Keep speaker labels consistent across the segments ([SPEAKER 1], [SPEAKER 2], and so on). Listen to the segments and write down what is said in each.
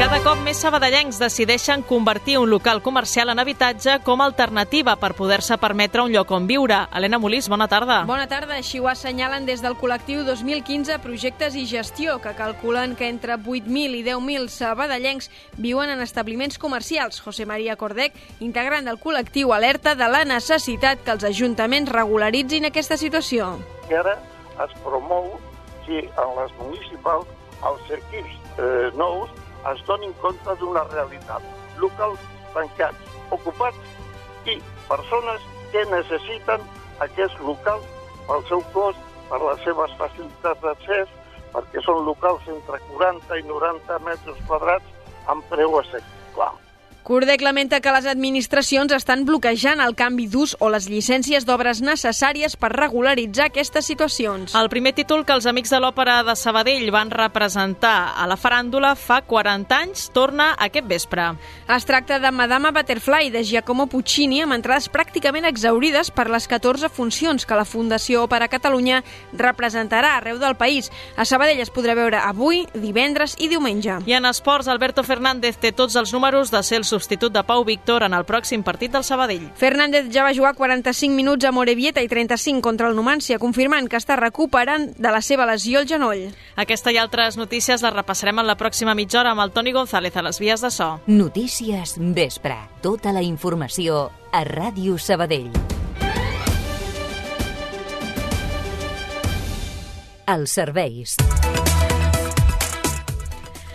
[SPEAKER 1] Cada cop més sabadellencs decideixen convertir un local comercial en habitatge com a alternativa per poder-se permetre un lloc on viure. Helena Molís, bona tarda.
[SPEAKER 2] Bona tarda. Així ho assenyalen des del col·lectiu 2015 Projectes i Gestió, que calculen que entre 8.000 i 10.000 sabadellencs viuen en establiments comercials. José María Cordec, integrant del col·lectiu, alerta de la necessitat que els ajuntaments regularitzin aquesta situació.
[SPEAKER 3] I ara es promou si en les municipals els equips eh, nous es donin compte d'una realitat. Locals tancats, ocupats i persones que necessiten aquests locals pel seu cost, per les seves facilitats d'accés, perquè són locals entre 40 i 90 metres quadrats amb preu assequible.
[SPEAKER 2] Cordec lamenta que les administracions estan bloquejant el canvi d'ús o les llicències d'obres necessàries per regularitzar aquestes situacions.
[SPEAKER 1] El primer títol que els amics de l'Òpera de Sabadell van representar a la faràndula fa 40 anys torna aquest vespre.
[SPEAKER 2] Es tracta de Madama Butterfly de Giacomo Puccini amb entrades pràcticament exaurides per les 14 funcions que la Fundació Òpera Catalunya representarà arreu del país. A Sabadell es podrà veure avui, divendres i diumenge.
[SPEAKER 1] I en esports, Alberto Fernández té tots els números de ser el substitut de Pau Víctor en el pròxim partit del Sabadell.
[SPEAKER 2] Fernández ja va jugar 45 minuts a Morevieta i 35 contra el Numància, confirmant que està recuperant de la seva lesió al genoll.
[SPEAKER 1] Aquesta i altres notícies les repassarem en la pròxima mitja hora amb el Toni González a les vies de so.
[SPEAKER 4] Notícies Vespre. Tota la informació a Ràdio Sabadell. Els serveis.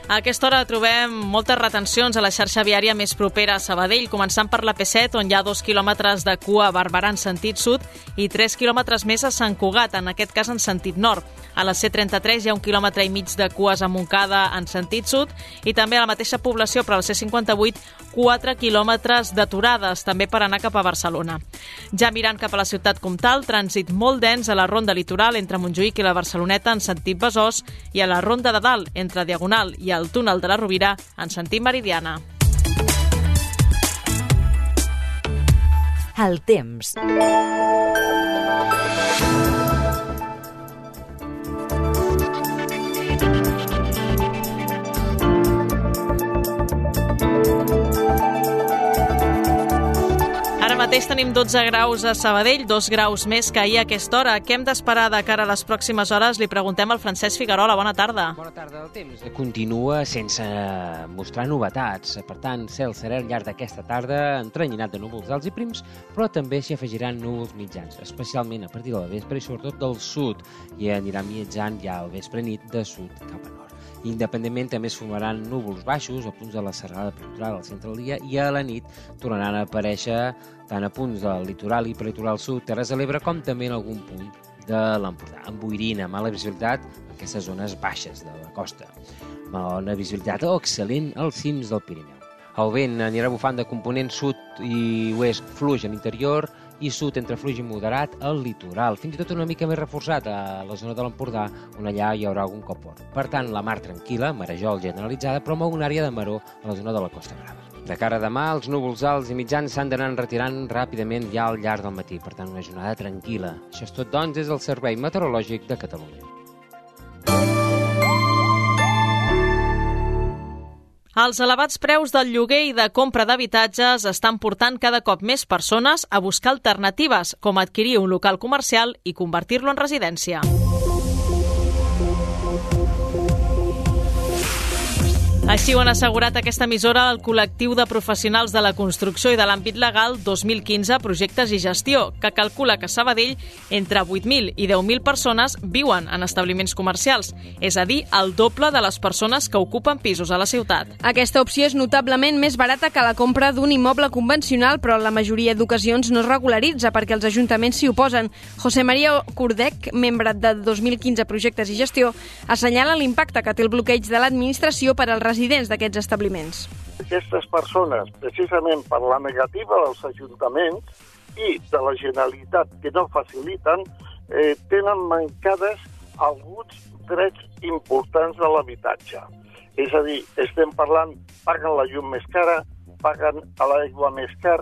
[SPEAKER 1] A aquesta hora trobem moltes retencions a la xarxa viària més propera a Sabadell, començant per la P7, on hi ha dos quilòmetres de cua a Barberà en sentit sud i tres quilòmetres més a Sant Cugat, en aquest cas en sentit nord. A la C33 hi ha un quilòmetre i mig de cues a Montcada en sentit sud i també a la mateixa població, però a la C58, 4 quilòmetres d'aturades, també per anar cap a Barcelona. Ja mirant cap a la ciutat comtal, trànsit molt dens a la ronda litoral entre Montjuïc i la Barceloneta en sentit Besòs i a la ronda de dalt entre Diagonal i el túnel de la Rovira en sentit Meridiana.
[SPEAKER 4] El temps.
[SPEAKER 1] Mateix tenim 12 graus a Sabadell, dos graus més que ahir a aquesta hora. Què hem d'esperar de cara a les pròximes hores? Li preguntem al Francesc Figuerola. Bona tarda.
[SPEAKER 5] Bona tarda. El temps continua sense mostrar novetats. Per tant, cel serè al llarg d'aquesta tarda entrenyinat de núvols alts i prims, però també s'hi afegiran núvols mitjans, especialment a partir de la vespre i sobretot del sud, i anirà mitjant ja al vespre nit de sud cap a nord. Independentment també es formaran núvols baixos a punts de la serrada prelitoral al centre del dia i a la nit tornaran a aparèixer tant a punts del litoral i prelitoral sud, Terres de l'Ebre, com també en algun punt de l'Empordà, amb boirina, mala visibilitat aquestes zones baixes de la costa. Bona visibilitat o excel·lent als cims del Pirineu. El vent anirà bufant de component sud i oest fluix a l'interior i sud entre fluix i moderat al litoral, fins i tot una mica més reforçat a la zona de l'Empordà, on allà hi haurà algun copor. Per tant, la mar tranquil·la, marejol generalitzada, però amb una àrea de maró a la zona de la Costa Brava. De cara a demà, els núvols alts i mitjans s'han d'anar retirant ràpidament ja al llarg del matí, per tant, una jornada tranquil·la. Això és tot, doncs, des del Servei Meteorològic de Catalunya.
[SPEAKER 1] Els elevats preus del lloguer i de compra d'habitatges estan portant cada cop més persones a buscar alternatives, com adquirir un local comercial i convertir-lo en residència. Així ho han assegurat aquesta emissora el col·lectiu de professionals de la construcció i de l'àmbit legal 2015 Projectes i Gestió, que calcula que Sabadell entre 8.000 i 10.000 persones viuen en establiments comercials, és a dir, el doble de les persones que ocupen pisos a la ciutat.
[SPEAKER 2] Aquesta opció és notablement més barata que la compra d'un immoble convencional, però la majoria d'ocasions no es regularitza perquè els ajuntaments s'hi oposen. José María Cordec, membre de 2015 Projectes i Gestió, assenyala l'impacte que té el bloqueig de l'administració per als residents d'aquests establiments.
[SPEAKER 3] Aquestes persones, precisament per la negativa dels ajuntaments i de la Generalitat que no faciliten, eh, tenen mancades alguns drets importants de l'habitatge. És a dir, estem parlant, paguen la llum més cara, paguen a l'aigua més car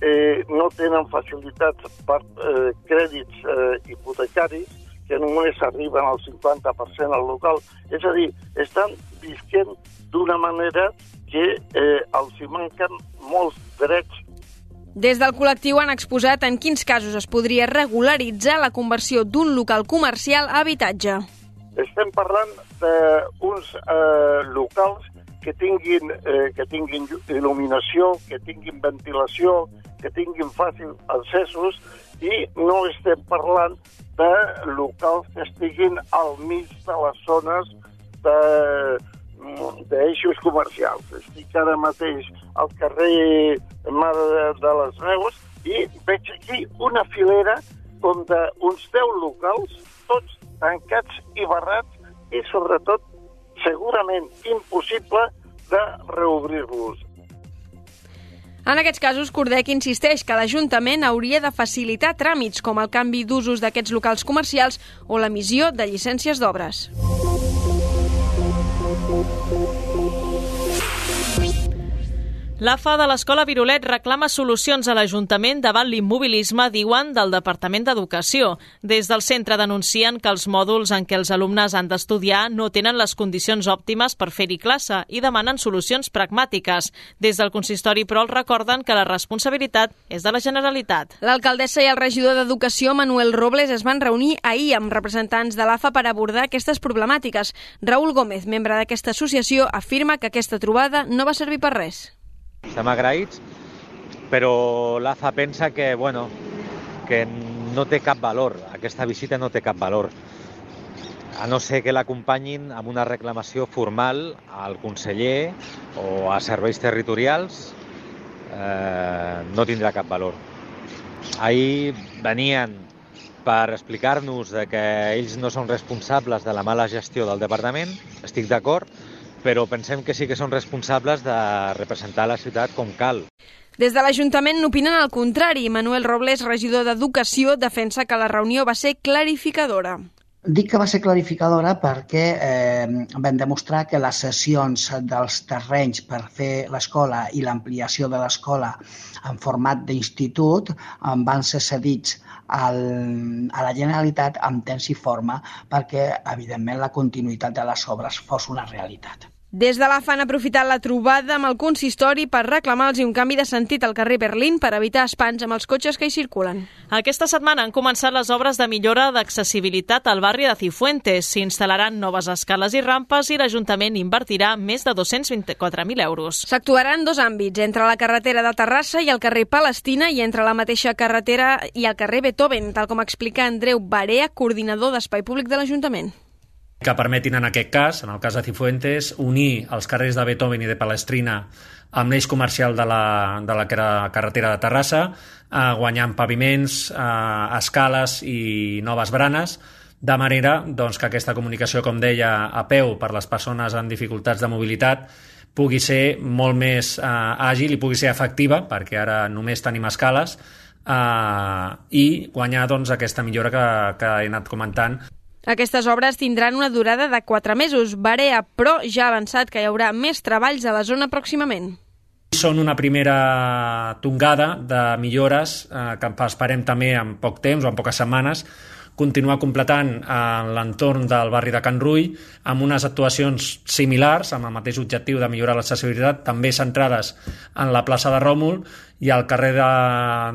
[SPEAKER 3] eh, no tenen facilitats per eh, crèdits eh, hipotecaris, que només arriben al 50% al local. És a dir, estan visquent d'una manera que eh, els hi manquen molts drets
[SPEAKER 2] des del col·lectiu han exposat en quins casos es podria regularitzar la conversió d'un local comercial a habitatge.
[SPEAKER 3] Estem parlant d'uns eh, locals que tinguin, eh, que tinguin il·luminació, que tinguin ventilació, que tinguin fàcil accessos i no estem parlant de locals que estiguin al mig de les zones d'eixos comercials. Estic ara mateix al carrer Mare de les Neus i veig aquí una filera on uns 10 locals, tots tancats i barrats i, sobretot, segurament impossible de reobrir-los.
[SPEAKER 2] En aquests casos, Cordec insisteix que l'Ajuntament hauria de facilitar tràmits com el canvi d'usos d'aquests locals comercials o l'emissió de llicències d'obres. Thank you.
[SPEAKER 1] L'AFA de l'Escola Virolet reclama solucions a l'Ajuntament davant l'immobilisme, diuen, del Departament d'Educació. Des del centre denuncien que els mòduls en què els alumnes han d'estudiar no tenen les condicions òptimes per fer-hi classe i demanen solucions pragmàtiques. Des del consistori, però, els recorden que la responsabilitat és de la Generalitat.
[SPEAKER 2] L'alcaldessa i el regidor d'Educació, Manuel Robles, es van reunir ahir amb representants de l'AFA per abordar aquestes problemàtiques. Raül Gómez, membre d'aquesta associació, afirma que aquesta trobada no va servir per res.
[SPEAKER 6] Estem agraïts, però l'AFA pensa que, bueno, que no té cap valor, aquesta visita no té cap valor, a no ser que l'acompanyin amb una reclamació formal al conseller o a serveis territorials, eh, no tindrà cap valor. Ahir venien per explicar-nos que ells no són responsables de la mala gestió del departament, estic d'acord, però pensem que sí que són responsables de representar la ciutat com cal.
[SPEAKER 2] Des de l'Ajuntament n'opinen al contrari. Manuel Robles, regidor d'Educació, defensa que la reunió va ser clarificadora.
[SPEAKER 7] Dic que va ser clarificadora perquè eh, vam demostrar que les sessions dels terrenys per fer l'escola i l'ampliació de l'escola en format d'institut van ser cedits al, a la Generalitat amb temps i forma perquè, evidentment, la continuïtat de les obres fos una realitat.
[SPEAKER 2] Des de l'AFA han aprofitat la trobada amb el consistori per reclamar-los un canvi de sentit al carrer Berlín per evitar espans amb els cotxes que hi circulen.
[SPEAKER 1] Aquesta setmana han començat les obres de millora d'accessibilitat al barri de Cifuentes. S'instal·laran noves escales i rampes i l'Ajuntament invertirà més de 224.000 euros.
[SPEAKER 2] S'actuaran dos àmbits, entre la carretera de Terrassa i el carrer Palestina i entre la mateixa carretera i el carrer Beethoven, tal com explica Andreu Barea, coordinador d'Espai Públic de l'Ajuntament
[SPEAKER 8] que permetin en aquest cas, en el cas de Cifuentes, unir els carrers de Beethoven i de Palestrina amb l'eix comercial de la, de la carretera de Terrassa, eh, guanyant paviments, eh, escales i noves branes, de manera doncs, que aquesta comunicació, com deia, a peu per les persones amb dificultats de mobilitat pugui ser molt més eh, àgil i pugui ser efectiva, perquè ara només tenim escales, eh, i guanyar doncs, aquesta millora que, que he anat comentant
[SPEAKER 2] aquestes obres tindran una durada de 4 mesos. Barea, però, ja ha avançat que hi haurà més treballs a la zona pròximament.
[SPEAKER 8] Són una primera tongada de millores eh, que esperem també en poc temps o en poques setmanes continuar completant en l'entorn del barri de Can Rui amb unes actuacions similars, amb el mateix objectiu de millorar l'accessibilitat, també centrades en la plaça de Ròmul i al carrer de,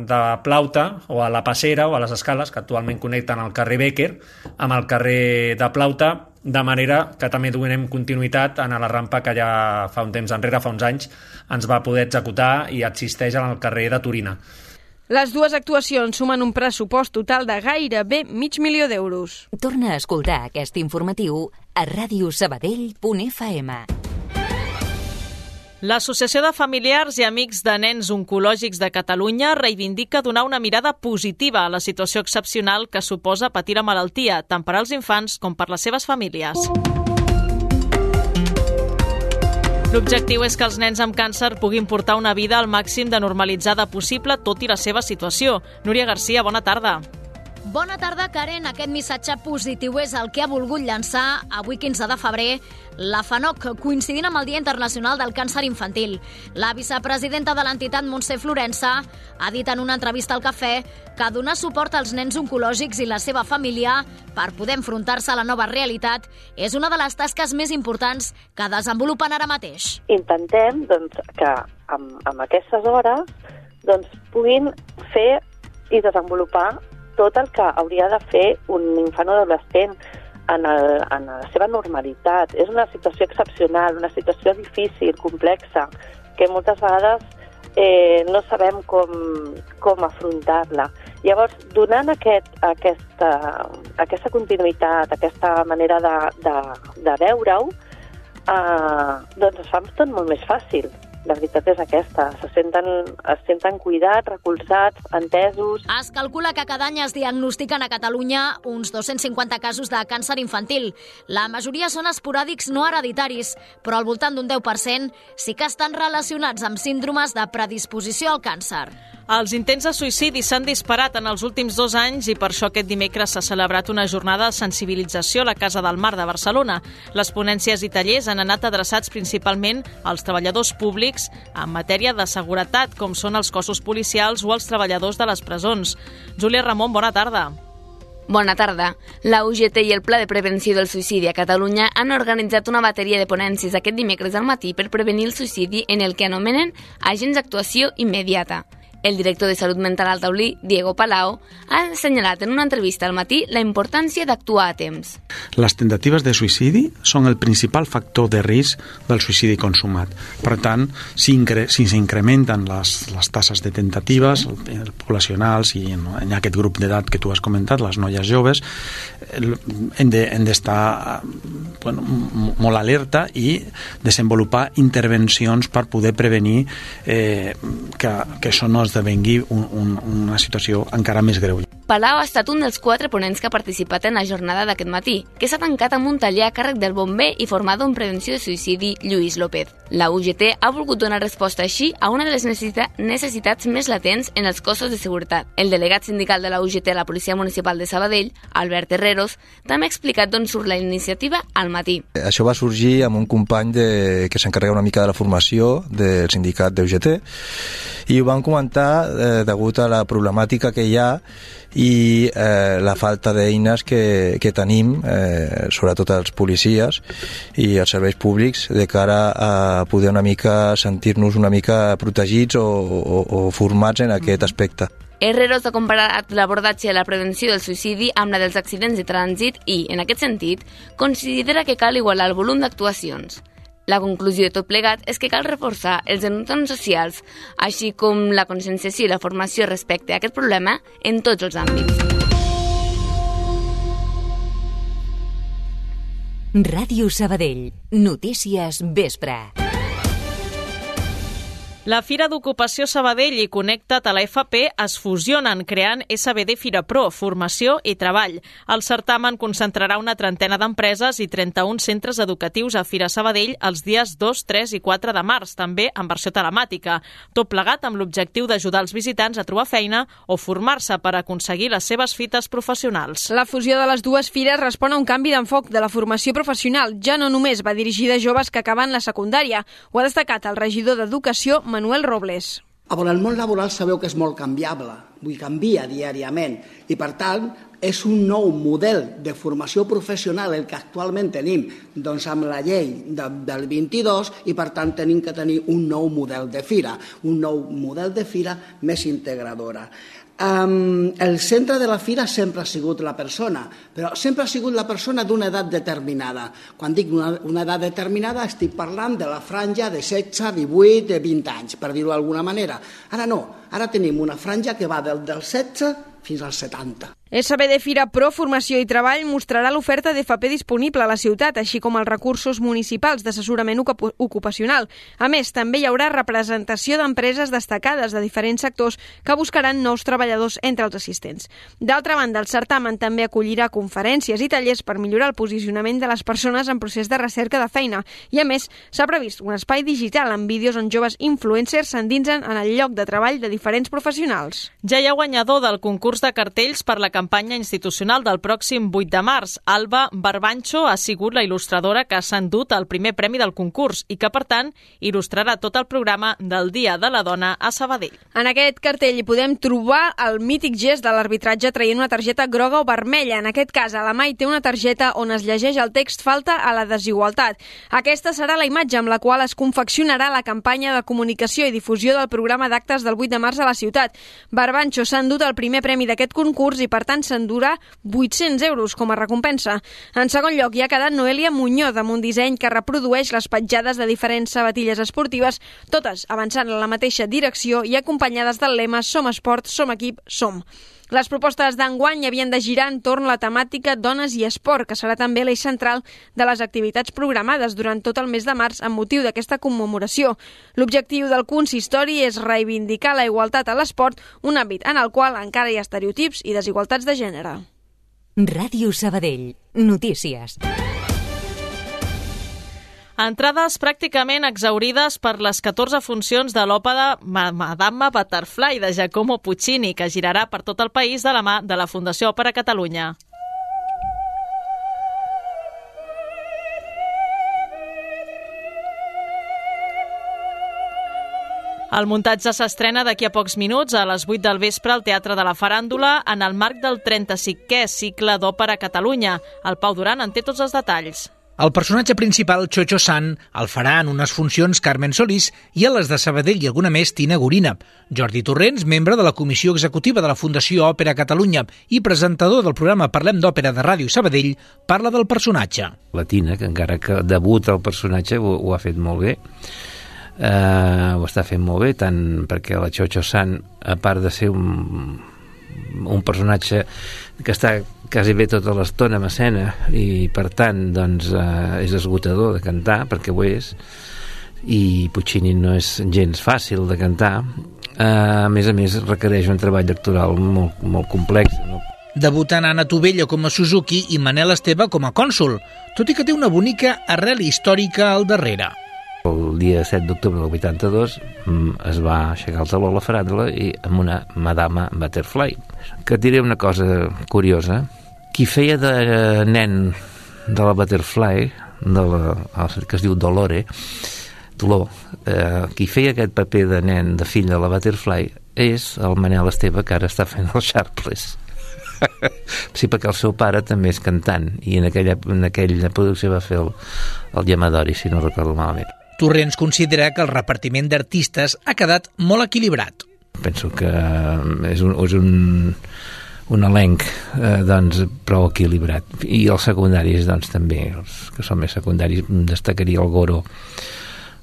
[SPEAKER 8] de Plauta, o a la Passera, o a les escales, que actualment connecten el carrer Becker amb el carrer de Plauta, de manera que també donem continuïtat a la rampa que ja fa un temps enrere, fa uns anys, ens va poder executar i existeix en el carrer de Turina.
[SPEAKER 2] Les dues actuacions sumen un pressupost total de gairebé mig milió d'euros.
[SPEAKER 4] Torna a escoltar aquest informatiu a radiosabadell.fm.
[SPEAKER 1] L'Associació de Familiars i Amics de Nens Oncològics de Catalunya reivindica donar una mirada positiva a la situació excepcional que suposa patir la malaltia, tant per als infants com per les seves famílies. L'objectiu és que els nens amb càncer puguin portar una vida al màxim de normalitzada possible, tot i la seva situació. Núria Garcia, bona tarda.
[SPEAKER 9] Bona tarda, Karen. Aquest missatge positiu és el que ha volgut llançar avui 15 de febrer la FANOC, coincidint amb el Dia Internacional del Càncer Infantil. La vicepresidenta de l'entitat, Montse Florença, ha dit en una entrevista al Cafè que donar suport als nens oncològics i la seva família per poder enfrontar-se a la nova realitat és una de les tasques més importants que desenvolupen ara mateix.
[SPEAKER 10] Intentem doncs, que amb, amb aquestes hores doncs, puguin fer i desenvolupar tot el que hauria de fer un infant o adolescent en, el, en la seva normalitat. És una situació excepcional, una situació difícil, complexa, que moltes vegades eh, no sabem com, com afrontar-la. Llavors, donant aquest, aquesta, aquesta continuïtat, aquesta manera de, de, de veure-ho, eh, doncs es fa tot molt més fàcil la veritat és aquesta. Se senten, es senten cuidats, recolzats, entesos.
[SPEAKER 9] Es calcula que cada any es diagnostiquen a Catalunya uns 250 casos de càncer infantil. La majoria són esporàdics no hereditaris, però al voltant d'un 10% sí que estan relacionats amb síndromes de predisposició al càncer.
[SPEAKER 1] Els intents de suïcidi s'han disparat en els últims dos anys i per això aquest dimecres s'ha celebrat una jornada de sensibilització a la Casa del Mar de Barcelona. Les ponències i tallers han anat adreçats principalment als treballadors públics en matèria de seguretat, com són els cossos policials o els treballadors de les presons. Júlia Ramon, bona tarda.
[SPEAKER 11] Bona tarda. La UGT i el Pla de Prevenció del Suïcidi a Catalunya han organitzat una bateria de ponències aquest dimecres al matí per prevenir el suïcidi en el que anomenen agents d'actuació immediata. El director de Salut Mental al Taulí, Diego Palau, ha assenyalat en una entrevista al matí la importància d'actuar a temps.
[SPEAKER 12] Les tentatives de suïcidi són el principal factor de risc del suïcidi consumat. Per tant, si, si s'incrementen les, les tasses de tentatives poblacionals i en, en aquest grup d'edat que tu has comentat, les noies joves, hem d'estar de, bueno, molt alerta i desenvolupar intervencions per poder prevenir eh, que, que això no esdevengui un, un, una situació encara més greu.
[SPEAKER 11] Palau ha estat un dels quatre ponents que ha participat en la jornada d'aquest matí, que s'ha tancat amb un taller a càrrec del bomber i formador en prevenció de suïcidi, Lluís López. La UGT ha volgut donar resposta així a una de les necessitats més latents en els cossos de seguretat. El delegat sindical de la UGT a la Policia Municipal de Sabadell, Albert Herreros, també ha explicat d'on surt la iniciativa al matí.
[SPEAKER 13] Això va sorgir amb un company de, que s'encarrega una mica de la formació del sindicat d'UGT i ho van comentar eh, degut a la problemàtica que hi ha i eh, la falta d'eines que, que tenim, eh, sobretot els policies i els serveis públics, de cara a poder una mica sentir-nos una mica protegits o, o, o formats en aquest aspecte.
[SPEAKER 11] Herreros ha comparat l'abordatge de la prevenció del suïcidi amb la dels accidents de trànsit i, en aquest sentit, considera que cal igualar el volum d'actuacions. La conclusió de tot plegat és que cal reforçar els entorns socials, així com la conscienciació i la formació respecte a aquest problema en tots els àmbits.
[SPEAKER 4] Ràdio Sabadell. Notícies vespre.
[SPEAKER 1] La Fira d'Ocupació Sabadell i Connecta't a la FP es fusionen creant SBD Fira Pro, Formació i Treball. El certamen concentrarà una trentena d'empreses i 31 centres educatius a Fira Sabadell els dies 2, 3 i 4 de març, també en versió telemàtica. Tot plegat amb l'objectiu d'ajudar els visitants a trobar feina o formar-se per aconseguir les seves fites professionals.
[SPEAKER 2] La fusió de les dues fires respon a un canvi d'enfoc de la formació professional. Ja no només va dirigida a joves que acaben la secundària. Ho ha destacat el regidor d'Educació, Manuel Robles.
[SPEAKER 14] A veure, el món laboral sabeu que és molt canviable, vull canvia diàriament, i per tant és un nou model de formació professional el que actualment tenim doncs, amb la llei de, del 22 i per tant tenim que tenir un nou model de fira, un nou model de fira més integradora. Um, el centre de la fira sempre ha sigut la persona, però sempre ha sigut la persona d'una edat determinada. Quan dic una, una edat determinada estic parlant de la franja de 16, 18, de 20 anys, per dir-ho d'alguna manera. Ara no, ara tenim una franja que va del, del 16 fins als 70.
[SPEAKER 2] SBD Fira Pro Formació i Treball mostrarà l'oferta d'FP disponible a la ciutat, així com els recursos municipals d'assessorament ocupacional. A més, també hi haurà representació d'empreses destacades de diferents sectors que buscaran nous treballadors entre els assistents. D'altra banda, el certamen també acollirà conferències i tallers per millorar el posicionament de les persones en procés de recerca de feina. I, a més, s'ha previst un espai digital amb vídeos on joves influencers s'endinsen en el lloc de treball de diferents professionals.
[SPEAKER 1] Ja hi ha guanyador del concurs de cartells per la campanya institucional del pròxim 8 de març. Alba Barbancho ha sigut la il·lustradora que s'ha endut el primer premi del concurs i que, per tant, il·lustrarà tot el programa del Dia de la Dona a Sabadell.
[SPEAKER 2] En aquest cartell hi podem trobar el mític gest de l'arbitratge traient una targeta groga o vermella. En aquest cas, a la Mai té una targeta on es llegeix el text falta a la desigualtat. Aquesta serà la imatge amb la qual es confeccionarà la campanya de comunicació i difusió del programa d'actes del 8 de març a la ciutat. Barbancho s'ha endut el primer premi d'aquest concurs i, per tant, s'endurà 800 euros com a recompensa. En segon lloc, hi ha quedat Noelia Muñoz amb un disseny que reprodueix les petjades de diferents sabatilles esportives, totes avançant en la mateixa direcció i acompanyades del lema Som esport, som equip, som. Les propostes d'enguany havien de girar entorn la temàtica dones i esport, que serà també l'eix central de les activitats programades durant tot el mes de març amb motiu d'aquesta commemoració. L'objectiu del consistori és reivindicar la igualtat a l'esport, un àmbit en el qual encara hi ha estereotips i desigualtats de gènere.
[SPEAKER 4] Ràdio Sabadell. Notícies.
[SPEAKER 1] Entrades pràcticament exaurides per les 14 funcions de l'òpera Madame Butterfly de Giacomo Puccini, que girarà per tot el país de la mà de la Fundació Òpera Catalunya. El muntatge s'estrena d'aquí a pocs minuts a les 8 del vespre al Teatre de la Faràndula en el marc del 35è cicle d'Òpera Catalunya. El Pau Duran en té tots els detalls.
[SPEAKER 15] El personatge principal, Chocho San, el farà en unes funcions Carmen Solís i a les de Sabadell i alguna més Tina Gorina. Jordi Torrents, membre de la Comissió Executiva de la Fundació Òpera Catalunya i presentador del programa Parlem d'Òpera de Ràdio Sabadell, parla del personatge.
[SPEAKER 16] La Tina, que encara que debuta el personatge, ho, ho ha fet molt bé, eh, ho està fent molt bé, tant perquè la Chocho San, a part de ser un, un personatge que està quasi bé tota l'estona en escena i per tant doncs, eh, és esgotador de cantar perquè ho és i Puccini no és gens fàcil de cantar eh, a més a més requereix un treball actoral molt, molt complex no?
[SPEAKER 15] debutant Anna Tovella com a Suzuki i Manel Esteve com a cònsul, tot i que té una bonica arrel històrica al darrere.
[SPEAKER 16] El dia 7 d'octubre del 82 mm, es va aixecar el taló a la faràndula i amb una Madama Butterfly. Que diré una cosa curiosa. Qui feia de nen de la Butterfly, de la, que es diu Dolore, Dolor, eh, qui feia aquest paper de nen, de fill de la Butterfly, és el Manel Esteve, que ara està fent el Sharpless. sí, perquè el seu pare també és cantant i en aquella, en aquella producció va fer el, el Llamadori, si no recordo malament.
[SPEAKER 15] Torrents considera que el repartiment d'artistes ha quedat molt equilibrat.
[SPEAKER 16] Penso que és un, és un, un elenc eh, doncs, prou equilibrat. I els secundaris doncs, també, els que són més secundaris, destacaria el Goro,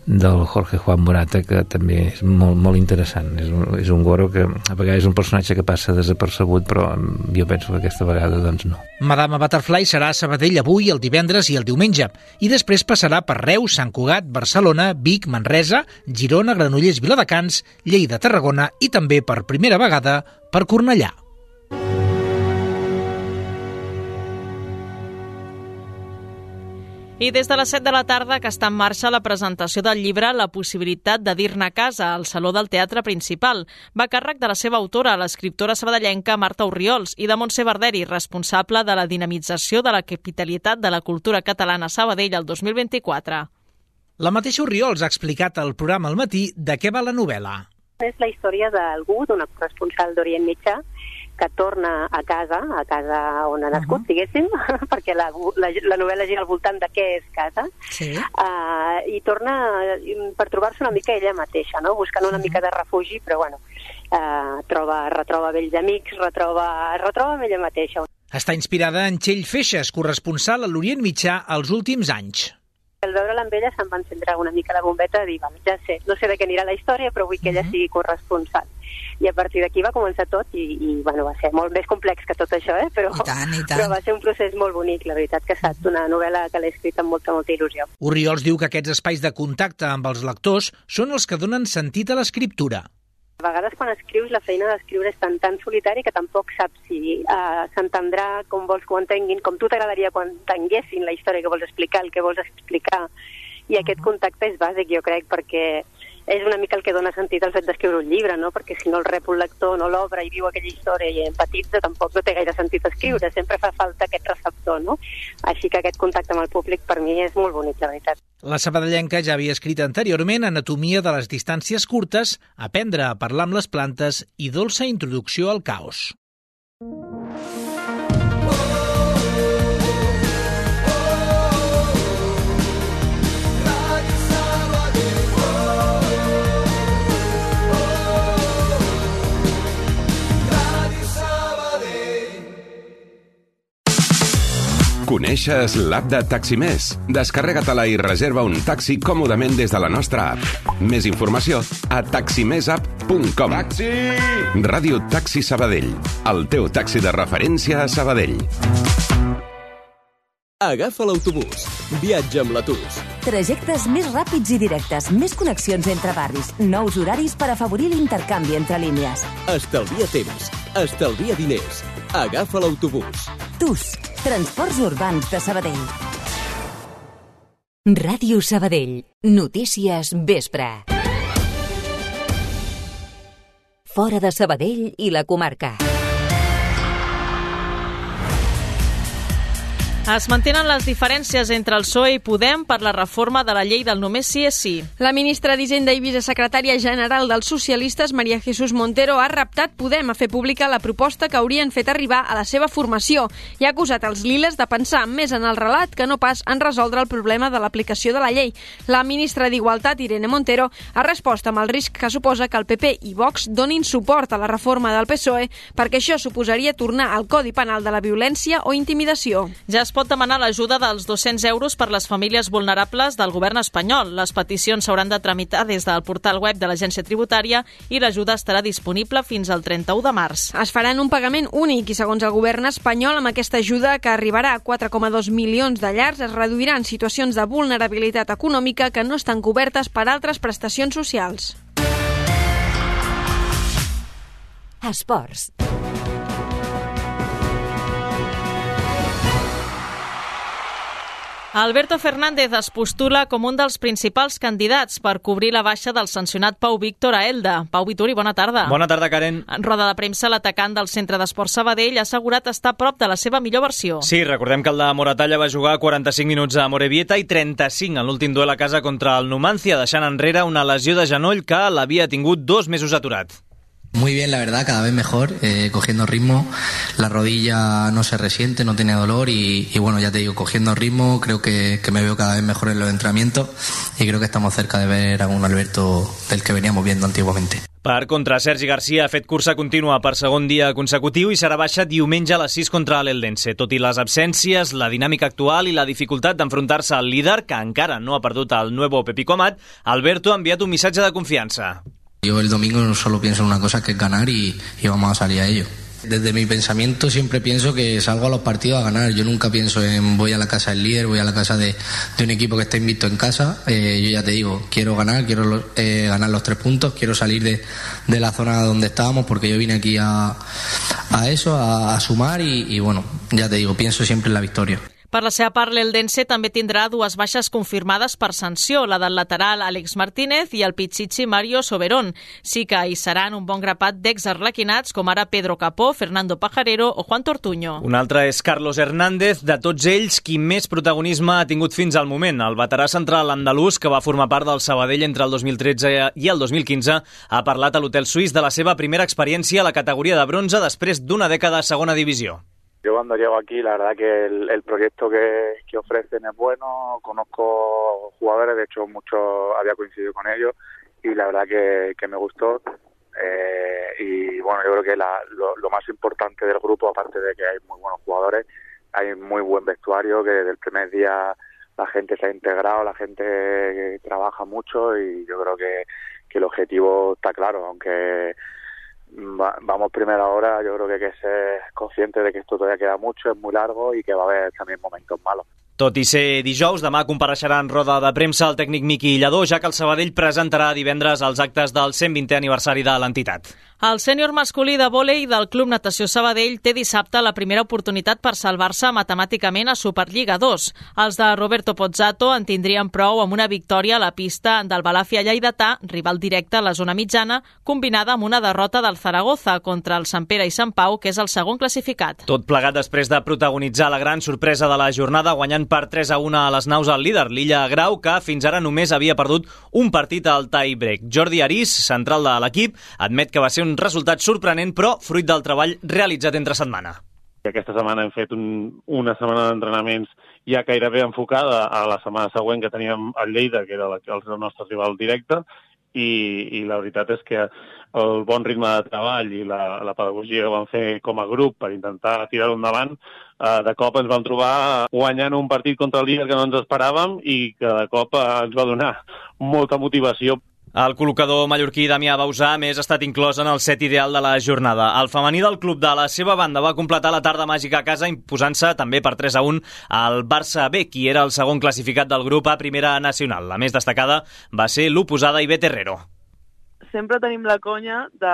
[SPEAKER 16] del Jorge Juan Morata que també és molt, molt interessant és un, és un goro que a vegades és un personatge que passa desapercebut però jo penso que aquesta vegada doncs no
[SPEAKER 15] Madame Butterfly serà a Sabadell avui, el divendres i el diumenge i després passarà per Reus, Sant Cugat, Barcelona, Vic, Manresa, Girona, Granollers, Viladecans, Lleida, Tarragona i també per primera vegada per Cornellà.
[SPEAKER 1] I des de les 7 de la tarda que està en marxa la presentació del llibre La possibilitat de dir-ne a casa al Saló del Teatre Principal. Va a càrrec de la seva autora, l'escriptora sabadellenca Marta Urriols, i de Montse Barderi, responsable de la dinamització de la capitalitat de la cultura catalana a Sabadell el 2024.
[SPEAKER 15] La mateixa Urriols ha explicat al programa al matí de què va la novel·la.
[SPEAKER 17] És la història d'algú, d'una corresponsal d'Orient Mitjà, que torna a casa, a casa on ha nascut, uh -huh. diguéssim, perquè la, la, la novel·la gira al voltant de què és casa, sí. uh, i torna per trobar-se una mica ella mateixa, no? buscant una uh -huh. mica de refugi, però bueno, uh, troba, retroba vells amics, retroba, retroba amb ella mateixa.
[SPEAKER 15] Està inspirada en Txell Feixes, corresponsal a l'Orient Mitjà els últims anys.
[SPEAKER 17] Al veure-la amb ella se'm va encendre una mica la bombeta de dir, ja sé, no sé de què anirà la història, però vull que ella uh -huh. sigui corresponsal i a partir d'aquí va començar tot i, i bueno, va ser molt més complex que tot això, eh? però,
[SPEAKER 18] I tant, i tant.
[SPEAKER 17] però va ser un procés molt bonic, la veritat que ha estat una novel·la que l'he escrit amb molta, molta il·lusió.
[SPEAKER 15] Oriols diu que aquests espais de contacte amb els lectors són els que donen sentit a l'escriptura.
[SPEAKER 17] A vegades quan escrius la feina d'escriure és tan, tan solitari que tampoc saps si uh, s'entendrà com vols que ho entenguin, com tu t'agradaria que entenguessin la història que vols explicar, el que vols explicar. I aquest contacte és bàsic, jo crec, perquè és una mica el que dona sentit al fet d'escriure un llibre, no? perquè si no el rep un lector, no l'obre i viu aquella història i empatitza, tampoc no té gaire sentit escriure, sempre fa falta aquest receptor, no? Així que aquest contacte amb el públic per mi és molt bonic, la veritat.
[SPEAKER 15] La sabadellenca ja havia escrit anteriorment Anatomia de les distàncies curtes, Aprendre a parlar amb les plantes i Dolça introducció al caos.
[SPEAKER 18] Coneixes l'app de Taximés? Descarrega-te-la i reserva un taxi còmodament des de la nostra app. Més informació a taximesapp.com. Taxi! Ràdio Taxi Sabadell, el teu taxi de referència a Sabadell.
[SPEAKER 19] Agafa l'autobús. Viatja amb la TUS.
[SPEAKER 4] Trajectes més ràpids i directes, més connexions entre barris, nous horaris per afavorir l'intercanvi entre línies.
[SPEAKER 19] Estalvia temps. Estalvia diners. Agafa l'autobús.
[SPEAKER 4] TUS, Transports Urbans de Sabadell. Ràdio Sabadell. Notícies vespre. Fora de Sabadell i la comarca.
[SPEAKER 1] Es mantenen les diferències entre el PSOE i Podem per la reforma de la llei del només sí és sí.
[SPEAKER 2] La ministra d'Hisenda i vicesecretària general dels socialistes, Maria Jesús Montero, ha reptat Podem a fer pública la proposta que haurien fet arribar a la seva formació i ha acusat els liles de pensar més en el relat que no pas en resoldre el problema de l'aplicació de la llei. La ministra d'Igualtat, Irene Montero, ha respost amb el risc que suposa que el PP i Vox donin suport a la reforma del PSOE perquè això suposaria tornar al Codi Penal de la violència o intimidació.
[SPEAKER 1] Ja es pot demanar l'ajuda dels 200 euros per les famílies vulnerables del govern espanyol. Les peticions s'hauran de tramitar des del portal web de l'Agència Tributària i l'ajuda estarà disponible fins al 31 de març.
[SPEAKER 2] Es faran un pagament únic i, segons el govern espanyol, amb aquesta ajuda que arribarà a 4,2 milions de llars es reduiran situacions de vulnerabilitat econòmica que no estan cobertes per altres prestacions socials.
[SPEAKER 4] Esports.
[SPEAKER 1] Alberto Fernández es postula com un dels principals candidats per cobrir la baixa del sancionat Pau Víctor a Elda. Pau Vituri, bona tarda.
[SPEAKER 20] Bona tarda, Karen.
[SPEAKER 1] En roda de premsa, l'atacant del Centre d'Esport Sabadell ha assegurat estar a prop de la seva millor versió.
[SPEAKER 20] Sí, recordem que el de Moratalla va jugar 45 minuts a Morevieta i 35 en l'últim duel a casa contra el Numancia, deixant enrere una lesió de genoll que l'havia tingut dos mesos aturat.
[SPEAKER 21] Muy bien, la verdad, cada vez mejor, eh, cogiendo ritmo. La rodilla no se resiente, no tiene dolor y, y bueno, ya te digo, cogiendo ritmo, creo que, que, me veo cada vez mejor en los entrenamientos y creo que estamos cerca de ver a un Alberto del que veníamos viendo antiguamente.
[SPEAKER 20] Per contra, Sergi Garcia ha fet cursa contínua per segon dia consecutiu i serà baixa diumenge a les 6 contra l'Eldense. Tot i les absències, la dinàmica actual i la dificultat d'enfrontar-se al líder, que encara no ha perdut el nuevo Pepi Comat, Alberto ha enviat un missatge de confiança.
[SPEAKER 21] Yo el domingo solo pienso en una cosa que es ganar y, vamos a salir a ello. Desde mi pensamiento siempre pienso que salgo a los partidos a ganar. Yo nunca pienso en voy a la casa del líder, voy a la casa de, un equipo que está invicto en casa. Eh, yo ya te digo, quiero ganar, quiero eh, ganar los tres puntos, quiero salir de, la zona donde estábamos porque yo vine aquí a, a eso, a, sumar y bueno, ya te digo, pienso siempre en la victoria.
[SPEAKER 1] Per la seva part, l'Eldense també tindrà dues baixes confirmades per sanció, la del lateral Àlex Martínez i el Pichichi Mario Soberón. Sí que hi seran un bon grapat d'ex-arlequinats, com ara Pedro Capó, Fernando Pajarero o Juan Tortuño.
[SPEAKER 20] Un altre és Carlos Hernández, de tots ells, qui més protagonisme ha tingut fins al moment. El veterà central andalús, que va formar part del Sabadell entre el 2013 i el 2015, ha parlat a l'Hotel Suís de la seva primera experiència a la categoria de bronze després d'una dècada a segona divisió.
[SPEAKER 22] Yo cuando llego aquí, la verdad que el, proyecto que, que, ofrecen es bueno, conozco jugadores, de hecho muchos había coincidido con ellos y la verdad que, que me gustó. Eh, y bueno, yo creo que la, lo, lo, más importante del grupo, aparte de que hay muy buenos jugadores, hay muy buen vestuario, que desde el primer día la gente se ha integrado, la gente trabaja mucho y yo creo que, que el objetivo está claro, aunque vamos primero ahora, yo creo que hay que ser consciente de que esto todavía queda mucho, es muy largo y que va a haber también momentos malos.
[SPEAKER 20] Tot i ser dijous, demà compareixerà en roda de premsa el tècnic Miqui Lledó, ja que el Sabadell presentarà divendres els actes del 120è aniversari de l'entitat.
[SPEAKER 1] El sènior masculí de vòlei del Club Natació Sabadell té dissabte la primera oportunitat per salvar-se matemàticament a Superliga 2. Els de Roberto Pozzato en tindrien prou amb una victòria a la pista del Balàfia Lleidatà, rival directe a la zona mitjana, combinada amb una derrota del Zaragoza contra el Sant Pere i Sant Pau, que és el segon classificat.
[SPEAKER 20] Tot plegat després de protagonitzar la gran sorpresa de la jornada guanyant per 3 a 1 a les naus al líder, l'Illa Grau, que fins ara només havia perdut un partit al tie-break. Jordi Arís, central de l'equip, admet que va ser un resultat sorprenent, però fruit del treball realitzat entre setmana.
[SPEAKER 23] Aquesta setmana hem fet un, una setmana d'entrenaments ja gairebé enfocada a la setmana següent que teníem el Lleida, que era la, el nostre rival directe, i, i la veritat és que el bon ritme de treball i la, la pedagogia que vam fer com a grup per intentar tirar-ho endavant, eh, de cop ens vam trobar guanyant un partit contra el líder que no ens esperàvem i que de cop eh, ens va donar molta motivació
[SPEAKER 20] el col·locador mallorquí Damià Bausà més ha estat inclòs en el set ideal de la jornada. El femení del club de la seva banda va completar la tarda màgica a casa imposant-se també per 3 a 1 al Barça B, qui era el segon classificat del grup a Primera Nacional. La més destacada va ser l'oposada Ibe Terrero.
[SPEAKER 24] Sempre tenim la conya de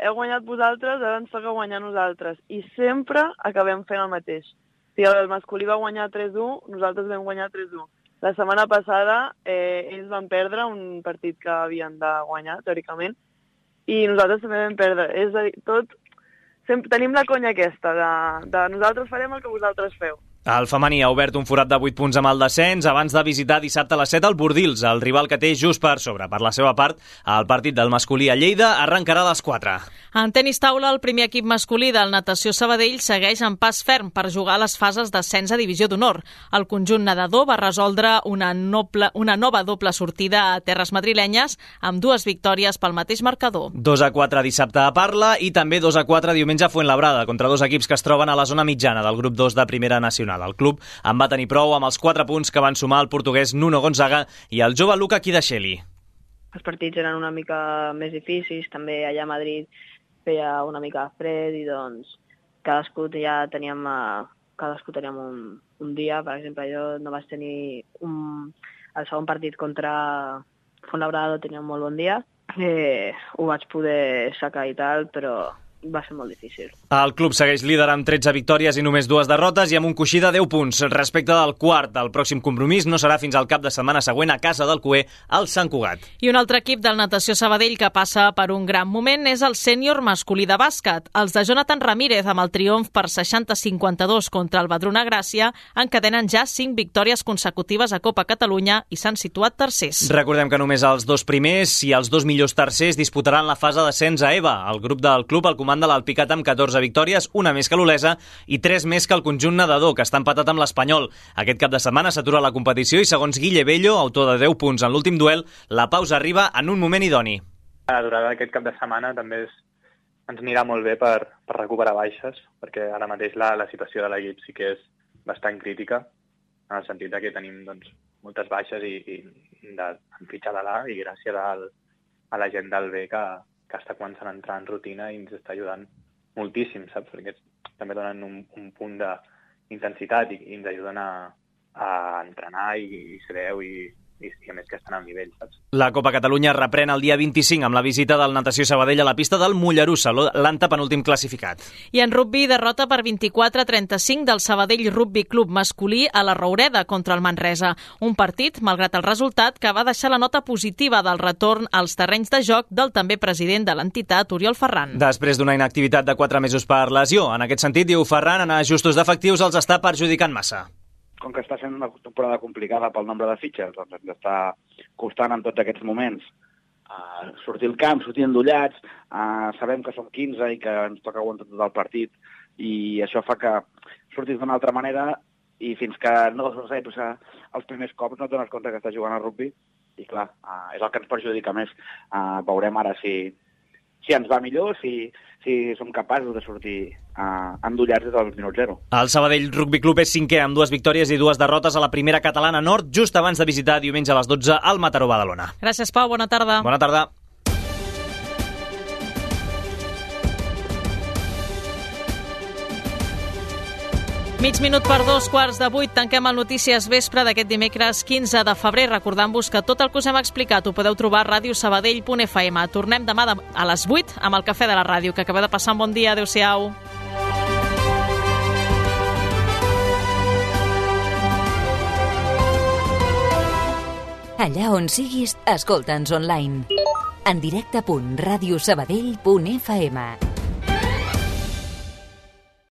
[SPEAKER 24] heu guanyat vosaltres, ara ens toca guanyar nosaltres. I sempre acabem fent el mateix. Si el masculí va guanyar 3-1, nosaltres vam guanyar 3-1 la setmana passada eh, ells van perdre un partit que havien de guanyar, teòricament, i nosaltres també vam perdre. És a dir, tot... Sempre tenim la conya aquesta, de, de nosaltres farem el que vosaltres feu.
[SPEAKER 20] El femení ha obert un forat de 8 punts amb el descens abans de visitar dissabte a les 7 al Bordils, el rival que té just per sobre. Per la seva part, el partit del masculí a Lleida arrencarà a les 4.
[SPEAKER 1] En tenis taula, el primer equip masculí del Natació Sabadell segueix en pas ferm per jugar a les fases d'ascens a Divisió d'Honor. El conjunt nedador va resoldre una, noble, una nova doble sortida a terres madrilenyes amb dues victòries pel mateix marcador.
[SPEAKER 20] 2 a 4 dissabte a Parla i també 2 a 4 diumenge a Fuenlabrada contra dos equips que es troben a la zona mitjana del grup 2 de Primera Nacional. El club en va tenir prou amb els 4 punts que van sumar el portuguès Nuno Gonzaga i el jove Luca Kidasheli.
[SPEAKER 25] Els partits eren una mica més difícils, també allà a Madrid feia una mica fred i doncs cadascú ja teníem, uh, cadascú teníem un, un dia, per exemple, jo no vaig tenir un, el segon partit contra Fontlabrada tenia un molt bon dia, eh, ho vaig poder sacar i tal, però va ser molt difícil.
[SPEAKER 20] El club segueix líder amb 13 victòries i només dues derrotes i amb un coixí de 10 punts. Respecte del quart, el pròxim compromís no serà fins al cap de setmana següent a casa del Cué, al Sant Cugat.
[SPEAKER 1] I un altre equip del Natació Sabadell que passa per un gran moment és el sènior masculí de bàsquet. Els de Jonathan Ramírez, amb el triomf per 60-52 contra el Badruna Gràcia, encadenen ja 5 victòries consecutives a Copa Catalunya i s'han situat tercers.
[SPEAKER 20] Recordem que només els dos primers i els dos millors tercers disputaran la fase d'ascens a EVA. El grup del club el comanda l'Alpicat amb 14 victòries, una més que l'Olesa i 3 més que el conjunt nedador, que està empatat amb l'Espanyol. Aquest cap de setmana s'atura la competició i, segons Guille Bello, autor de 10 punts en l'últim duel, la pausa arriba en un moment idoni.
[SPEAKER 26] La durada d'aquest cap de setmana també és, ens anirà molt bé per, per recuperar baixes, perquè ara mateix la, la situació de l'equip sí que és bastant crítica, en el sentit que tenim doncs, moltes baixes i, i de, en fitxa de l'A i gràcies al, a la gent del B que, que està començant a entrar en rutina i ens està ajudant moltíssim, saps? Perquè també donen un, un punt d'intensitat i, i ens ajuden a, a entrenar i, i ser i, i, i a més que estan al nivell, saps?
[SPEAKER 20] La Copa Catalunya reprèn el dia 25 amb la visita del Natació Sabadell a la pista del Mollerussa, l'antepenúltim classificat.
[SPEAKER 1] I en rugby, derrota per 24-35 del Sabadell Rugby Club masculí a la Roureda contra el Manresa. Un partit, malgrat el resultat, que va deixar la nota positiva del retorn als terrenys de joc del també president de l'entitat, Oriol Ferran.
[SPEAKER 20] Després d'una inactivitat de 4 mesos per lesió, en aquest sentit, diu Ferran, en ajustos d'efectius els està perjudicant massa
[SPEAKER 27] com que està sent una temporada complicada pel nombre de fitxes, doncs ens està costant en tots aquests moments uh, sortir al camp, sortir endollats, uh, sabem que som 15 i que ens toca aguantar tot el partit i això fa que sortis d'una altra manera i fins que no saps els primers cops no et dones compte que estàs jugant a rugby i clar, uh, és el que ens perjudica més. Uh, veurem ara si, si ens va millor, si, si som capaços de sortir uh, endollats des del minut zero.
[SPEAKER 20] El Sabadell Rugby Club és cinquè amb dues victòries i dues derrotes a la primera catalana nord, just abans de visitar diumenge a les 12 al Mataró Badalona.
[SPEAKER 1] Gràcies, Pau. Bona tarda.
[SPEAKER 20] Bona tarda.
[SPEAKER 1] Mig minut per dos quarts de vuit. Tanquem el Notícies Vespre d'aquest dimecres 15 de febrer. Recordant-vos que tot el que us hem explicat ho podeu trobar a radiosabadell.fm. Tornem demà a les 8 amb el Cafè de la Ràdio. Que acabeu de passar un bon dia. Adéu-siau.
[SPEAKER 4] Allà on siguis, escolta'ns online. En directe.radiosabadell.fm